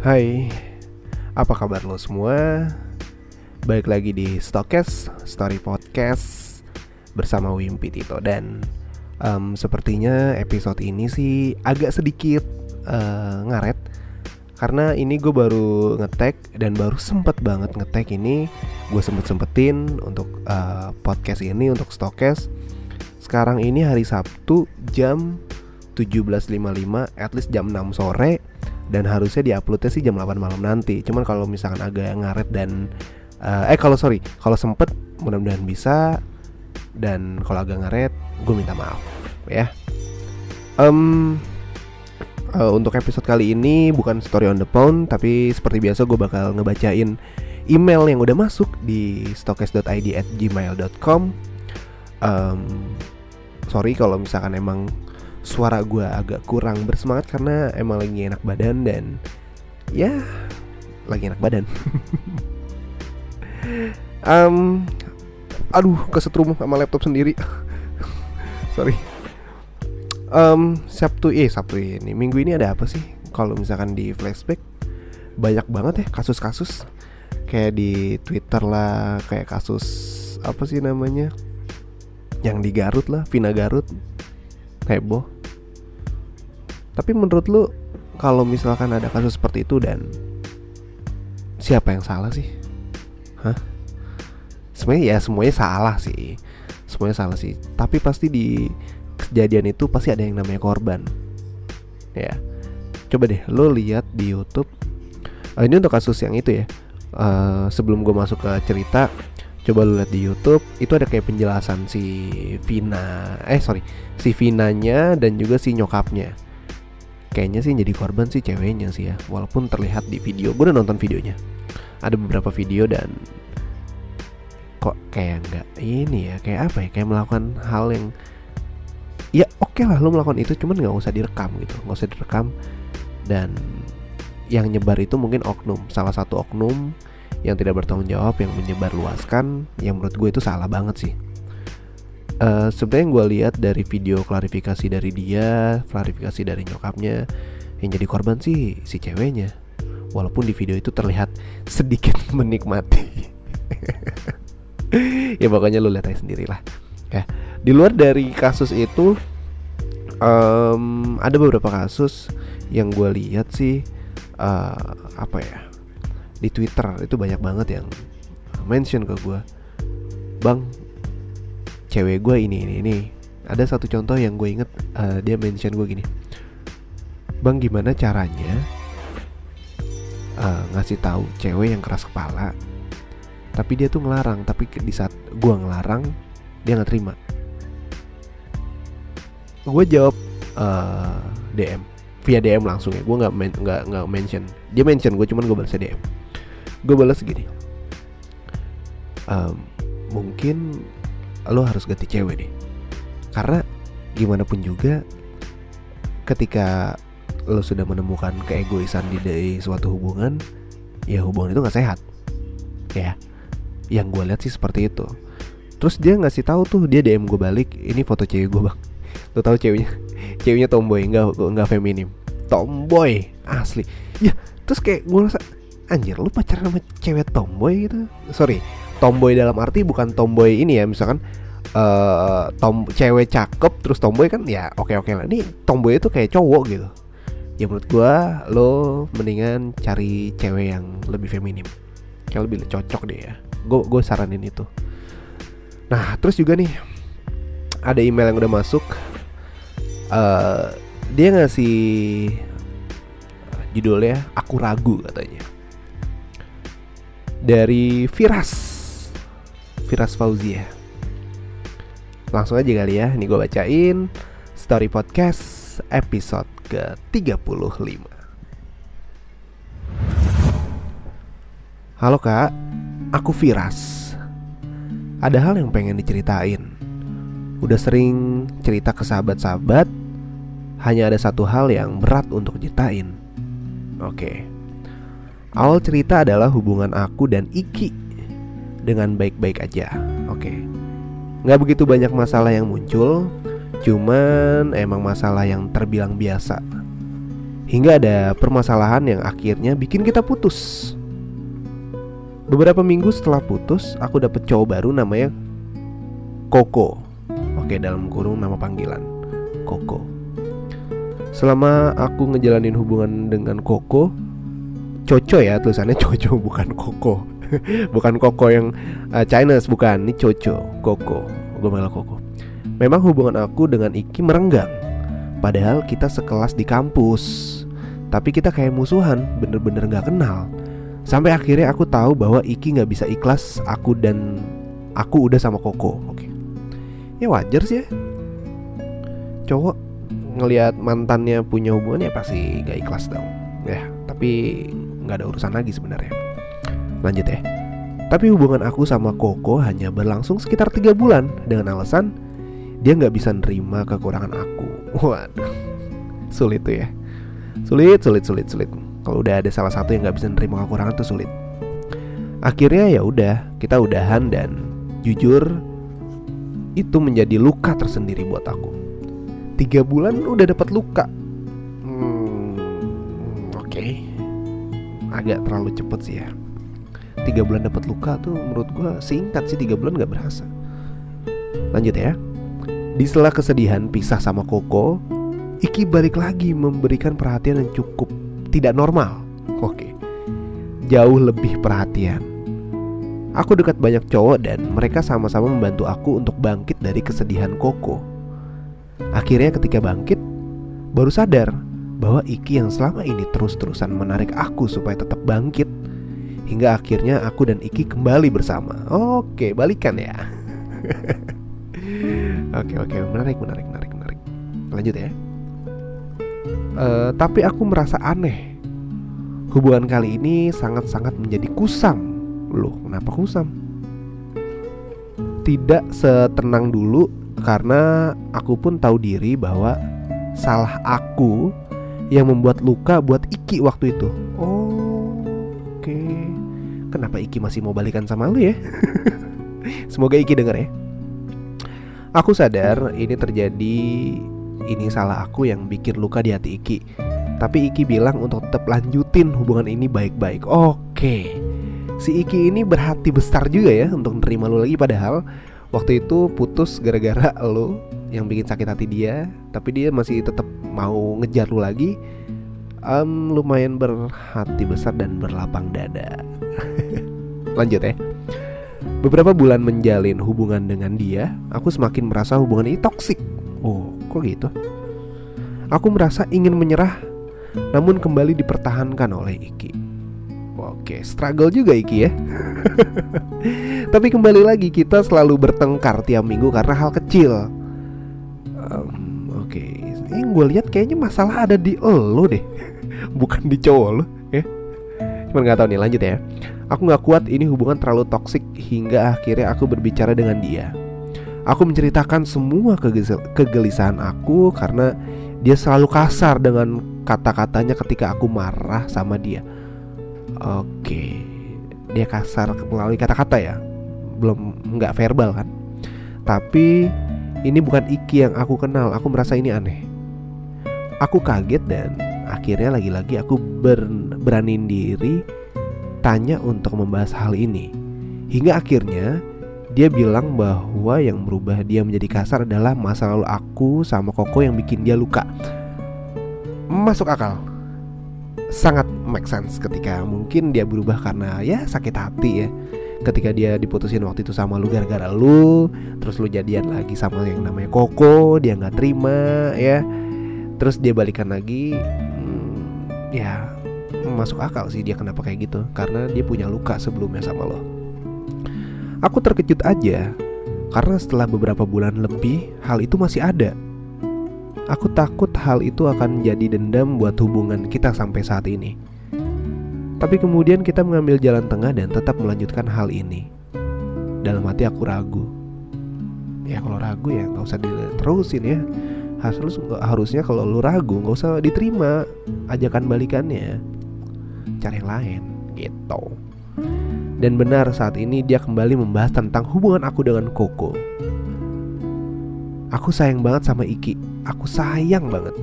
Hai, apa kabar lo semua? Balik lagi di Stokes Story Podcast bersama Wimpi Tito. Dan um, sepertinya episode ini sih agak sedikit uh, ngaret. Karena ini gue baru ngetek dan baru sempet banget ngetek ini. Gue sempet sempetin untuk uh, podcast ini untuk Stokes. Sekarang ini hari Sabtu jam 17.55 at least jam 6 sore dan harusnya diuploadnya sih jam 8 malam nanti. Cuman kalau misalkan agak ngaret dan uh, eh kalau sorry kalau sempet mudah-mudahan bisa. Dan kalau agak ngaret gue minta maaf ya. Um, uh, untuk episode kali ini bukan story on the phone tapi seperti biasa gue bakal ngebacain email yang udah masuk di stokes.id at gmail.com um, sorry kalau misalkan emang suara gue agak kurang bersemangat karena emang lagi enak badan dan ya lagi enak badan. um, aduh kesetrum sama laptop sendiri. Sorry. Um, Sabtu eh Sabtu ini minggu ini ada apa sih? Kalau misalkan di flashback banyak banget ya kasus-kasus kayak di Twitter lah kayak kasus apa sih namanya yang di Garut lah Vina Garut heboh. Tapi menurut lu kalau misalkan ada kasus seperti itu dan siapa yang salah sih? Hah? Sebenarnya ya semuanya salah sih. Semuanya salah sih. Tapi pasti di kejadian itu pasti ada yang namanya korban. Ya. Coba deh lo lihat di YouTube. Uh, ini untuk kasus yang itu ya. Uh, sebelum gue masuk ke cerita coba lu lihat di YouTube itu ada kayak penjelasan si Vina eh sorry si Vinanya dan juga si nyokapnya. Kayaknya sih jadi korban sih ceweknya sih ya walaupun terlihat di video. Gue udah nonton videonya. Ada beberapa video dan kok kayak nggak ini ya kayak apa ya kayak melakukan hal yang ya oke okay lah lo melakukan itu cuman nggak usah direkam gitu. Nggak usah direkam dan yang nyebar itu mungkin oknum salah satu oknum yang tidak bertanggung jawab yang menyebar luaskan yang menurut gue itu salah banget sih. Uh, sebenarnya gue lihat dari video klarifikasi dari dia klarifikasi dari nyokapnya yang jadi korban sih si ceweknya. Walaupun di video itu terlihat sedikit menikmati. Ya pokoknya lu lihat aja sendiri lah ya di luar dari kasus itu um, ada beberapa kasus yang gue lihat sih uh, apa ya di Twitter itu banyak banget yang mention ke gue bang cewek gue ini ini ini. Ada satu contoh yang gue inget uh, dia mention gue gini. Bang gimana caranya uh, ngasih tahu cewek yang keras kepala tapi dia tuh ngelarang tapi di saat gue ngelarang dia nggak terima? Gue jawab uh, DM via DM langsung ya. Gue nggak nggak nggak mention. Dia mention gue cuman gue balas DM gue balas gini. Um, mungkin lo harus ganti cewek deh. Karena gimana pun juga ketika lo sudah menemukan keegoisan di, dari suatu hubungan ya hubungan itu nggak sehat. Ya yang gue lihat sih seperti itu. Terus dia ngasih tahu tuh dia dm gue balik ini foto cewek gue bang. Lo tahu ceweknya? Ceweknya tomboy nggak nggak feminim. Tomboy asli. Ya terus kayak gue rasa anjir lu pacaran sama cewek tomboy gitu? Sorry tomboy dalam arti bukan tomboy ini ya misalkan uh, tom cewek cakep terus tomboy kan ya oke oke lah. Ini tomboy itu kayak cowok gitu. Ya menurut gua lo mendingan cari cewek yang lebih feminim. Kayak lebih cocok deh ya. Gue gue saranin itu. Nah terus juga nih ada email yang udah masuk. Uh, dia ngasih judulnya aku ragu katanya dari Firas. Firas Fauzia Langsung aja kali ya Ini gue bacain Story Podcast episode ke-35 Halo kak. Aku Firas. Ada hal yang pengen diceritain. Udah sering cerita ke sahabat-sahabat Hanya ada satu hal yang berat untuk ceritain Oke. Awal cerita adalah hubungan aku dan Iki dengan baik-baik aja. Oke, okay. nggak begitu banyak masalah yang muncul, cuman emang masalah yang terbilang biasa. Hingga ada permasalahan yang akhirnya bikin kita putus. Beberapa minggu setelah putus, aku dapet cowok baru namanya Koko. Oke, dalam kurung nama panggilan Koko. Selama aku ngejalanin hubungan dengan Koko, Coco ya tulisannya Coco bukan Koko. bukan Koko yang uh, Chinese bukan, ini Coco, Koko. Gue malah Koko. Memang hubungan aku dengan Iki merenggang. Padahal kita sekelas di kampus. Tapi kita kayak musuhan, bener-bener gak kenal. Sampai akhirnya aku tahu bahwa Iki nggak bisa ikhlas aku dan aku udah sama Koko. Oke. Ya wajar sih ya. Cowok ngelihat mantannya punya hubungan ya pasti gak ikhlas dong. Ya, tapi nggak ada urusan lagi sebenarnya. Lanjut ya. Tapi hubungan aku sama Koko hanya berlangsung sekitar tiga bulan dengan alasan dia nggak bisa nerima kekurangan aku. Waduh, sulit tuh ya. Sulit, sulit, sulit, sulit. Kalau udah ada salah satu yang nggak bisa nerima kekurangan tuh sulit. Akhirnya ya udah, kita udahan dan jujur itu menjadi luka tersendiri buat aku. Tiga bulan udah dapat luka. Hmm, Oke, okay. Agak terlalu cepet sih ya. Tiga bulan dapat luka tuh menurut gue singkat sih tiga bulan nggak berasa. Lanjut ya. Di sela kesedihan pisah sama Koko, Iki balik lagi memberikan perhatian yang cukup tidak normal. Oke. Jauh lebih perhatian. Aku dekat banyak cowok dan mereka sama-sama membantu aku untuk bangkit dari kesedihan Koko. Akhirnya ketika bangkit, baru sadar bahwa Iki yang selama ini terus-terusan menarik aku supaya tetap bangkit hingga akhirnya aku dan Iki kembali bersama. Oke, balikan ya. oke, oke, menarik, menarik, menarik, menarik. Lanjut ya. Uh, tapi aku merasa aneh. Hubungan kali ini sangat-sangat menjadi kusam. Loh, kenapa kusam? Tidak setenang dulu karena aku pun tahu diri bahwa salah aku yang membuat luka buat Iki waktu itu. Oh, oke. Okay. Kenapa Iki masih mau balikan sama lu ya? Semoga Iki denger ya. Aku sadar ini terjadi ini salah aku yang bikin luka di hati Iki. Tapi Iki bilang untuk tetap lanjutin hubungan ini baik-baik. Oke. Si Iki ini berhati besar juga ya untuk nerima lu lagi padahal waktu itu putus gara-gara lu yang bikin sakit hati dia, tapi dia masih tetap mau ngejar lu lagi. Um, lumayan berhati besar dan berlapang dada. Lanjut ya. Beberapa bulan menjalin hubungan dengan dia, aku semakin merasa hubungan ini toksik. Oh, kok gitu? Aku merasa ingin menyerah, namun kembali dipertahankan oleh Iki. Oke, struggle juga Iki ya. Tapi kembali lagi kita selalu bertengkar tiap minggu karena hal kecil. Um, Oke, okay. ini gue lihat kayaknya masalah ada di lo deh, bukan di cowok lo ya. Cuman nggak tahu nih lanjut ya. Aku nggak kuat ini hubungan terlalu toksik hingga akhirnya aku berbicara dengan dia. Aku menceritakan semua kegelisahan aku karena dia selalu kasar dengan kata-katanya ketika aku marah sama dia. Oke, dia kasar melalui kata-kata ya, belum nggak verbal kan? Tapi ini bukan Iki yang aku kenal. Aku merasa ini aneh. Aku kaget dan akhirnya lagi-lagi aku ber beraniin diri tanya untuk membahas hal ini. Hingga akhirnya dia bilang bahwa yang merubah dia menjadi kasar adalah masa lalu aku sama Koko yang bikin dia luka. Masuk akal. Sangat make sense ketika mungkin dia berubah karena ya sakit hati ya. Ketika dia diputusin waktu itu sama lu gara-gara lu, terus lu jadian lagi sama yang namanya Koko, dia nggak terima ya. Terus dia balikan lagi, hmm, ya masuk akal sih dia kenapa kayak gitu karena dia punya luka sebelumnya sama lo. Aku terkejut aja karena setelah beberapa bulan lebih hal itu masih ada. Aku takut hal itu akan jadi dendam buat hubungan kita sampai saat ini. Tapi kemudian kita mengambil jalan tengah dan tetap melanjutkan hal ini. Dalam hati aku ragu. Ya kalau ragu ya nggak usah diterusin ya. Harus harusnya kalau lu ragu nggak usah diterima ajakan balikannya. Cari yang lain gitu. Dan benar saat ini dia kembali membahas tentang hubungan aku dengan Koko. Aku sayang banget sama Iki. Aku sayang banget.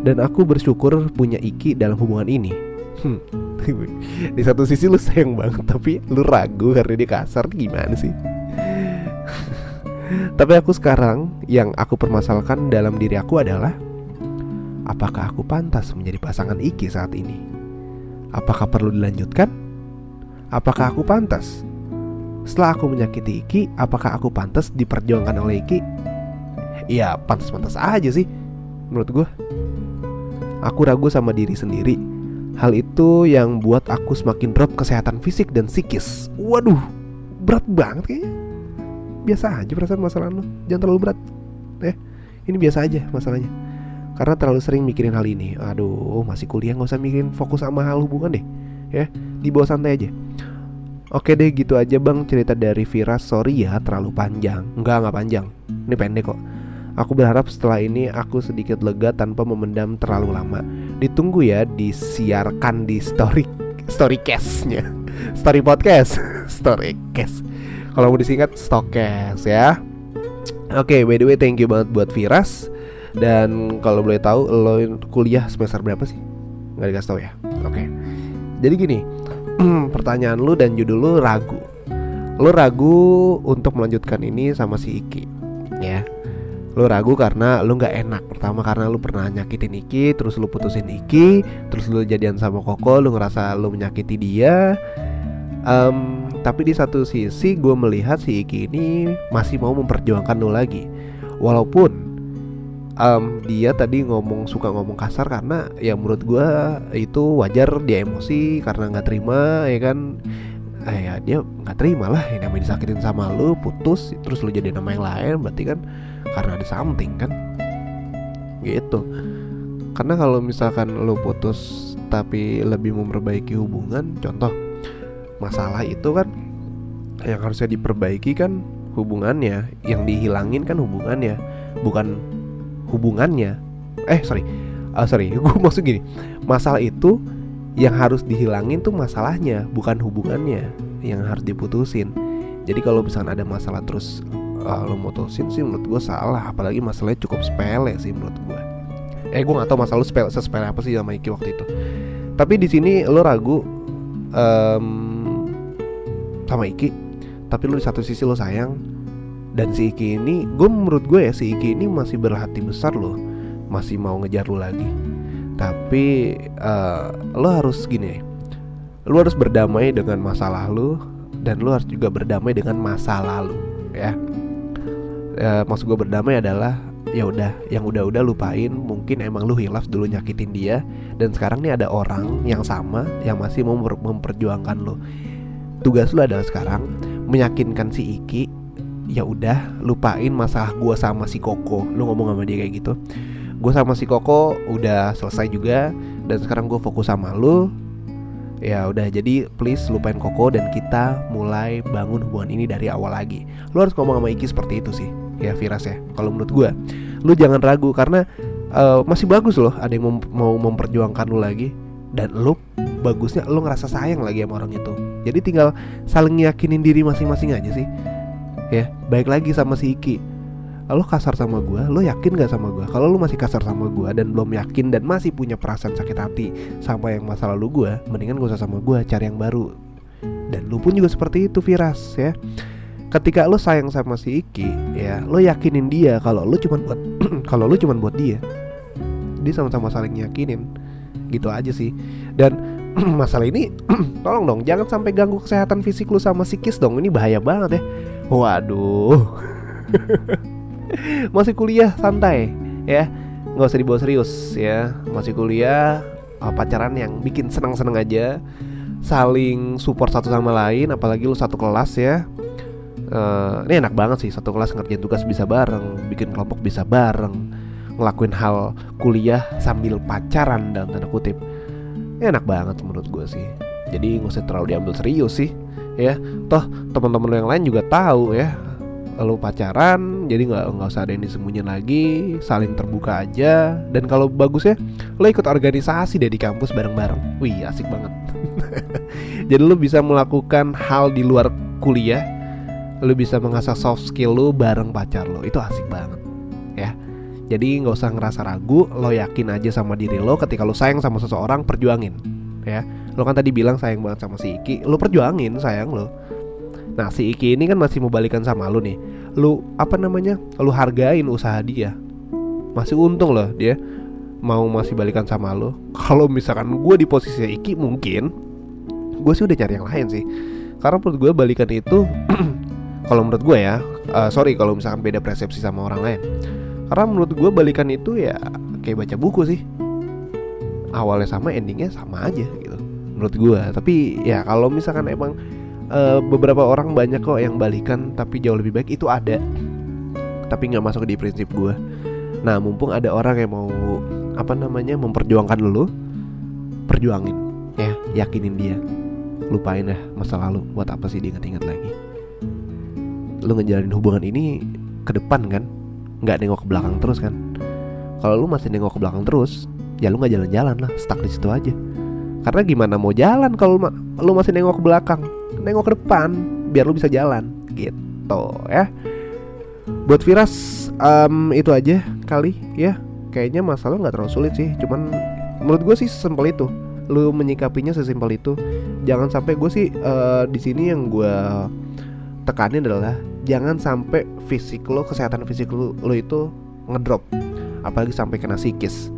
Dan aku bersyukur punya Iki dalam hubungan ini hmm. Di satu sisi lu sayang banget Tapi lu ragu karena dia kasar Gimana sih Tapi aku sekarang Yang aku permasalahkan dalam diri aku adalah Apakah aku pantas menjadi pasangan Iki saat ini? Apakah perlu dilanjutkan? Apakah aku pantas? Setelah aku menyakiti Iki, apakah aku pantas diperjuangkan oleh Iki? Ya pantas-pantas aja sih Menurut gue Aku ragu sama diri sendiri Hal itu yang buat aku semakin drop kesehatan fisik dan psikis. Waduh, berat banget kayaknya. Biasa aja perasaan masalah lo Jangan terlalu berat Eh, ini biasa aja masalahnya. Karena terlalu sering mikirin hal ini. Aduh, masih kuliah gak usah mikirin fokus sama hal hubungan deh Ya, di bawah santai aja. Oke deh gitu aja bang. Cerita dari Vira Sorry ya terlalu panjang. Enggak, enggak panjang. Ini pendek kok Aku berharap setelah ini aku sedikit lega tanpa memendam terlalu lama. Ditunggu ya disiarkan di story story cast-nya. Story podcast, story cast. Kalau mau disingkat stokes ya. Oke, okay, by the way thank you banget buat Viras dan kalau boleh tahu lo kuliah semester berapa sih? Gak dikasih tahu ya. Oke. Okay. Jadi gini, pertanyaan lu dan judul lu ragu. Lu ragu untuk melanjutkan ini sama si Iki, ya lu ragu karena lu nggak enak. Pertama karena lu pernah nyakitin Iki terus lu putusin Iki terus lu jadian sama Koko lu ngerasa lu menyakiti dia. Um, tapi di satu sisi gue melihat si Iki ini masih mau memperjuangkan lu lagi. Walaupun um, dia tadi ngomong suka ngomong kasar karena ya menurut gue itu wajar dia emosi karena nggak terima ya kan eh, ya dia nggak terima lah yang namanya disakitin sama lu putus terus lu jadi nama yang lain berarti kan karena ada something kan? Gitu. Karena kalau misalkan lo putus tapi lebih memperbaiki hubungan contoh masalah itu kan yang harusnya diperbaiki kan hubungannya yang dihilangin kan hubungannya bukan hubungannya. Eh sorry uh, sorry gue maksud gini masalah itu yang harus dihilangin tuh masalahnya bukan hubungannya yang harus diputusin. Jadi kalau misalkan ada masalah terus uh, lo mutusin sih menurut gue salah apalagi masalahnya cukup sepele sih menurut gue eh gue gak tau masalah lo sepele sepele apa sih sama Iki waktu itu. Tapi di sini lo ragu um, sama Iki. Tapi lo di satu sisi lo sayang. Dan si Iki ini gue menurut gue ya si Iki ini masih berhati besar loh. Masih mau ngejar lo lagi tapi uh, lo harus gini. Lo harus berdamai dengan masalah lo dan lo harus juga berdamai dengan masa lalu ya. Ya, maksud gue berdamai adalah ya udah yang udah-udah lupain mungkin emang lu hilaf dulu nyakitin dia dan sekarang nih ada orang yang sama yang masih mau memper memperjuangkan lu. Tugas lu adalah sekarang meyakinkan si Iki ya udah lupain masalah gue sama si Koko. Lu ngomong sama dia kayak gitu gue sama si Koko udah selesai juga dan sekarang gue fokus sama lu. Ya udah jadi please lupain Koko dan kita mulai bangun hubungan ini dari awal lagi. Lu harus ngomong sama Iki seperti itu sih ya Viras ya kalau menurut gue lu jangan ragu karena uh, masih bagus loh ada yang mem mau memperjuangkan lu lagi. Dan lu bagusnya lu ngerasa sayang lagi sama orang itu. Jadi tinggal saling yakinin diri masing-masing aja sih. Ya baik lagi sama si Iki lo kasar sama gue, lo yakin gak sama gue? Kalau lo masih kasar sama gue dan belum yakin dan masih punya perasaan sakit hati sama yang masa lalu gue, mendingan gak usah sama gue, cari yang baru. Dan lo pun juga seperti itu, Viras ya. Ketika lo sayang sama si Iki ya lo yakinin dia kalau lo cuma buat kalau lo cuma buat dia dia sama-sama saling yakinin gitu aja sih. Dan masalah ini tolong dong jangan sampai ganggu kesehatan fisik lo sama psikis dong. Ini bahaya banget ya. Waduh masih kuliah santai ya. Nggak usah dibawa serius ya. Masih kuliah pacaran yang bikin senang-senang aja. Saling support satu sama lain apalagi lu satu kelas ya. Uh, ini enak banget sih satu kelas ngerjain tugas bisa bareng bikin kelompok bisa bareng ngelakuin hal kuliah sambil pacaran dalam tanda kutip. Ini enak banget menurut gue sih. Jadi nggak usah terlalu diambil serius sih ya. Toh teman-teman yang lain juga tahu ya lo pacaran jadi nggak nggak usah ada yang disembunyiin lagi saling terbuka aja. Dan kalau bagus ya lo ikut organisasi deh di kampus bareng-bareng. Wih asik banget. Jadi lo bisa melakukan hal di luar kuliah lu bisa mengasah soft skill lu bareng pacar lu. Itu asik banget ya. Jadi nggak usah ngerasa ragu, lo yakin aja sama diri lo ketika lo sayang sama seseorang perjuangin ya. Lo kan tadi bilang sayang banget sama si Iki, lo perjuangin sayang lo. Nah si Iki ini kan masih mau balikan sama lo nih. Lo apa namanya? Lo hargain usaha dia. Masih untung loh dia mau masih balikan sama lo. Kalau misalkan gue di posisi Iki mungkin gue sih udah cari yang lain sih. Karena menurut gue balikan itu kalau menurut gue ya, uh, sorry kalau misalkan beda persepsi sama orang lain karena menurut gue balikan itu ya kayak baca buku sih awalnya sama endingnya sama aja gitu menurut gue tapi ya kalau misalkan emang uh, beberapa orang banyak kok yang balikan tapi jauh lebih baik. Itu ada tapi nggak masuk di prinsip gue nah mumpung ada orang yang mau apa namanya memperjuangkan lo perjuangin. Ya. Yakinin dia. Lupain dah masa lalu. Buat apa sih diinget-inget lagi? Lu ngejalanin hubungan ini ke depan kan? Nggak nengok ke belakang terus kan? Kalau lu masih nengok ke belakang terus ya lu nggak jalan-jalan lah. Stuck di situ aja karena gimana mau jalan kalau lu masih nengok ke belakang nengok ke depan biar lu bisa jalan gitu ya. Buat Viras um, itu aja kali ya. Kayaknya masalah nggak terlalu sulit sih cuman menurut gue sih sesimpel itu. Lu menyikapinya sesimpel itu. Jangan sampai gue sih uh, di sini yang gue tekanin adalah jangan sampai fisik lo kesehatan fisik lo, lo itu ngedrop. Apalagi sampai kena psikis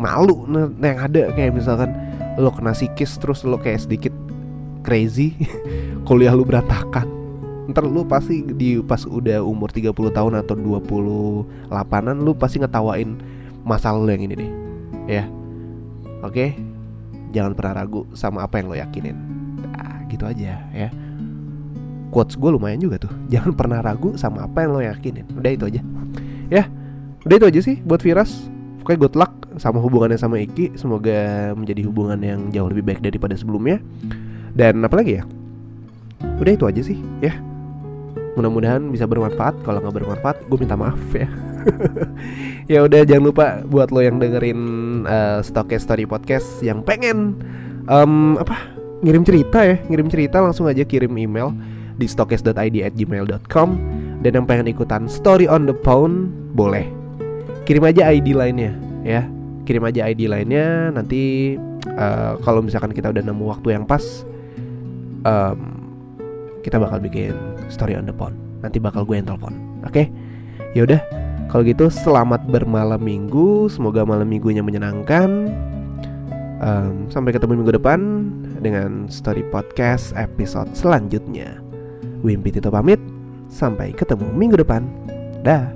malu yang ada. Kayak misalkan lo kena psikis terus lo kayak sedikit crazy kuliah lo berantakan. Ntar lo pasti di pas udah umur 30 tahun atau 28an lo pasti ngetawain masalah lo yang ini deh. Ya. Oke? Jangan pernah ragu sama apa yang lo yakinin. Nah, gitu aja ya. Quotes gue lumayan juga tuh. Jangan pernah ragu sama apa yang lo yakinin. Udah itu aja. Ya. Udah itu aja sih buat Viras Oke good luck sama hubungannya sama Iki. Semoga menjadi hubungan yang jauh lebih baik daripada sebelumnya. Dan apalagi ya? Udah itu aja sih ya. Mudah-mudahan bisa bermanfaat. Kalau nggak bermanfaat gue minta maaf ya. Ya udah jangan lupa buat lo yang dengerin uh, Story Podcast Yang pengen um, apa ngirim cerita ya. Ngirim cerita langsung aja kirim email di stokes.id at gmail.com Dan yang pengen ikutan story on the phone boleh Kirim aja ID lainnya ya Kirim aja ID lainnya Nanti uh, kalau misalkan kita udah nemu waktu yang pas um, Kita bakal bikin story on the phone Nanti bakal gue yang telepon Oke okay? Yaudah kalau gitu selamat bermalam minggu Semoga malam minggunya menyenangkan um, Sampai ketemu minggu depan Dengan story podcast episode selanjutnya Wimpi Tito pamit, sampai ketemu minggu depan. Dah.